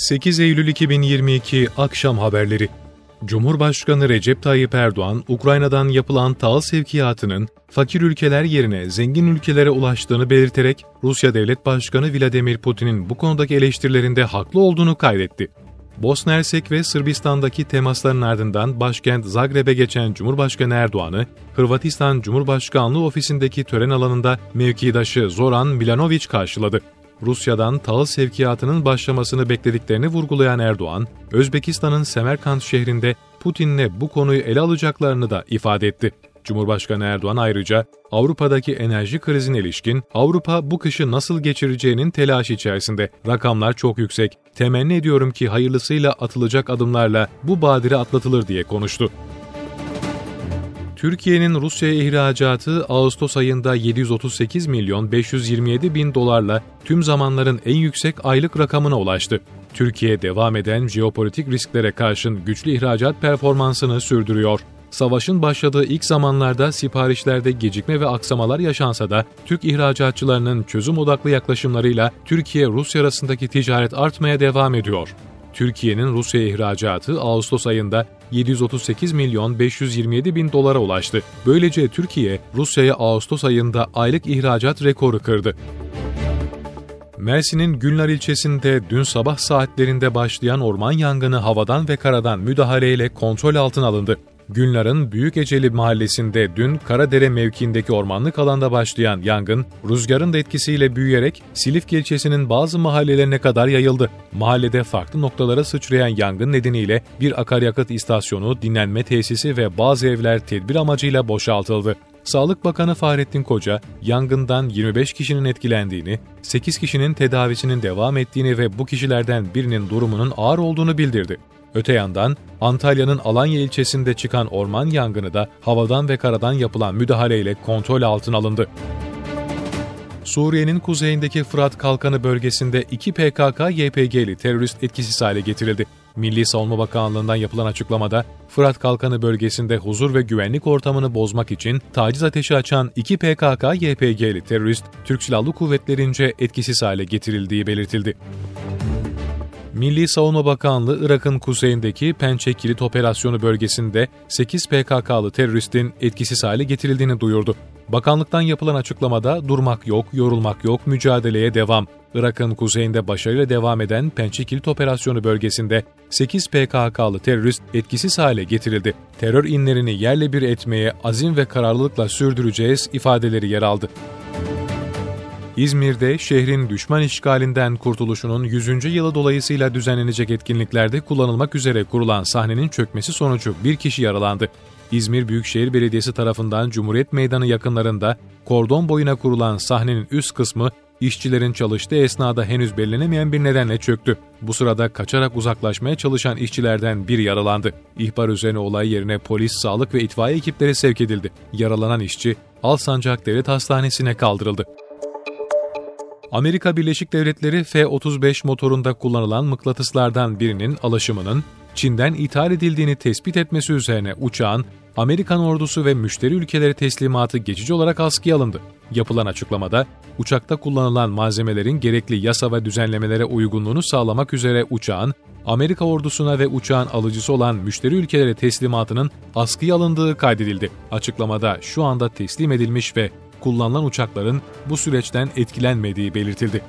8 Eylül 2022 Akşam Haberleri Cumhurbaşkanı Recep Tayyip Erdoğan, Ukrayna'dan yapılan tahıl sevkiyatının fakir ülkeler yerine zengin ülkelere ulaştığını belirterek Rusya Devlet Başkanı Vladimir Putin'in bu konudaki eleştirilerinde haklı olduğunu kaydetti. Bosna Hersek ve Sırbistan'daki temasların ardından başkent Zagreb'e geçen Cumhurbaşkanı Erdoğan'ı, Hırvatistan Cumhurbaşkanlığı ofisindeki tören alanında mevkidaşı Zoran Milanovic karşıladı. Rusya'dan tahıl sevkiyatının başlamasını beklediklerini vurgulayan Erdoğan, Özbekistan'ın Semerkant şehrinde Putin'le bu konuyu ele alacaklarını da ifade etti. Cumhurbaşkanı Erdoğan ayrıca Avrupa'daki enerji krizine ilişkin Avrupa bu kışı nasıl geçireceğinin telaşı içerisinde. Rakamlar çok yüksek. Temenni ediyorum ki hayırlısıyla atılacak adımlarla bu badire atlatılır diye konuştu. Türkiye'nin Rusya'ya ihracatı Ağustos ayında 738 milyon 527 bin dolarla tüm zamanların en yüksek aylık rakamına ulaştı. Türkiye devam eden jeopolitik risklere karşın güçlü ihracat performansını sürdürüyor. Savaşın başladığı ilk zamanlarda siparişlerde gecikme ve aksamalar yaşansa da Türk ihracatçılarının çözüm odaklı yaklaşımlarıyla Türkiye-Rusya arasındaki ticaret artmaya devam ediyor. Türkiye'nin Rusya ihracatı Ağustos ayında 738 milyon 527 bin dolara ulaştı. Böylece Türkiye, Rusya'ya Ağustos ayında aylık ihracat rekoru kırdı. Mersin'in Gülnar ilçesinde dün sabah saatlerinde başlayan orman yangını havadan ve karadan müdahaleyle kontrol altına alındı. Günlar'ın Büyükeceli mahallesinde dün Karadere mevkiindeki ormanlık alanda başlayan yangın, rüzgarın da etkisiyle büyüyerek Silifke ilçesinin bazı mahallelerine kadar yayıldı. Mahallede farklı noktalara sıçrayan yangın nedeniyle bir akaryakıt istasyonu, dinlenme tesisi ve bazı evler tedbir amacıyla boşaltıldı. Sağlık Bakanı Fahrettin Koca, yangından 25 kişinin etkilendiğini, 8 kişinin tedavisinin devam ettiğini ve bu kişilerden birinin durumunun ağır olduğunu bildirdi. Öte yandan Antalya'nın Alanya ilçesinde çıkan orman yangını da havadan ve karadan yapılan müdahaleyle kontrol altına alındı. Suriye'nin kuzeyindeki Fırat Kalkanı bölgesinde iki PKK-YPG'li terörist etkisiz hale getirildi. Milli Savunma Bakanlığı'ndan yapılan açıklamada, Fırat Kalkanı bölgesinde huzur ve güvenlik ortamını bozmak için taciz ateşi açan iki PKK-YPG'li terörist, Türk Silahlı Kuvvetlerince etkisiz hale getirildiği belirtildi. Milli Savunma Bakanlığı Irak'ın kuzeyindeki Pençe Kilit Operasyonu bölgesinde 8 PKK'lı teröristin etkisiz hale getirildiğini duyurdu. Bakanlıktan yapılan açıklamada durmak yok, yorulmak yok, mücadeleye devam. Irak'ın kuzeyinde başarıyla devam eden Pençe Kilit Operasyonu bölgesinde 8 PKK'lı terörist etkisiz hale getirildi. Terör inlerini yerle bir etmeye azim ve kararlılıkla sürdüreceğiz ifadeleri yer aldı. İzmir'de şehrin düşman işgalinden kurtuluşunun 100. yılı dolayısıyla düzenlenecek etkinliklerde kullanılmak üzere kurulan sahnenin çökmesi sonucu bir kişi yaralandı. İzmir Büyükşehir Belediyesi tarafından Cumhuriyet Meydanı yakınlarında kordon boyuna kurulan sahnenin üst kısmı işçilerin çalıştığı esnada henüz belirlenemeyen bir nedenle çöktü. Bu sırada kaçarak uzaklaşmaya çalışan işçilerden biri yaralandı. İhbar üzerine olay yerine polis, sağlık ve itfaiye ekipleri sevk edildi. Yaralanan işçi Alsancak Devlet Hastanesi'ne kaldırıldı. Amerika Birleşik Devletleri F-35 motorunda kullanılan mıknatıslardan birinin alaşımının Çin'den ithal edildiğini tespit etmesi üzerine uçağın Amerikan ordusu ve müşteri ülkeleri teslimatı geçici olarak askıya alındı. Yapılan açıklamada, uçakta kullanılan malzemelerin gerekli yasa ve düzenlemelere uygunluğunu sağlamak üzere uçağın, Amerika ordusuna ve uçağın alıcısı olan müşteri ülkelere teslimatının askıya alındığı kaydedildi. Açıklamada şu anda teslim edilmiş ve kullanılan uçakların bu süreçten etkilenmediği belirtildi.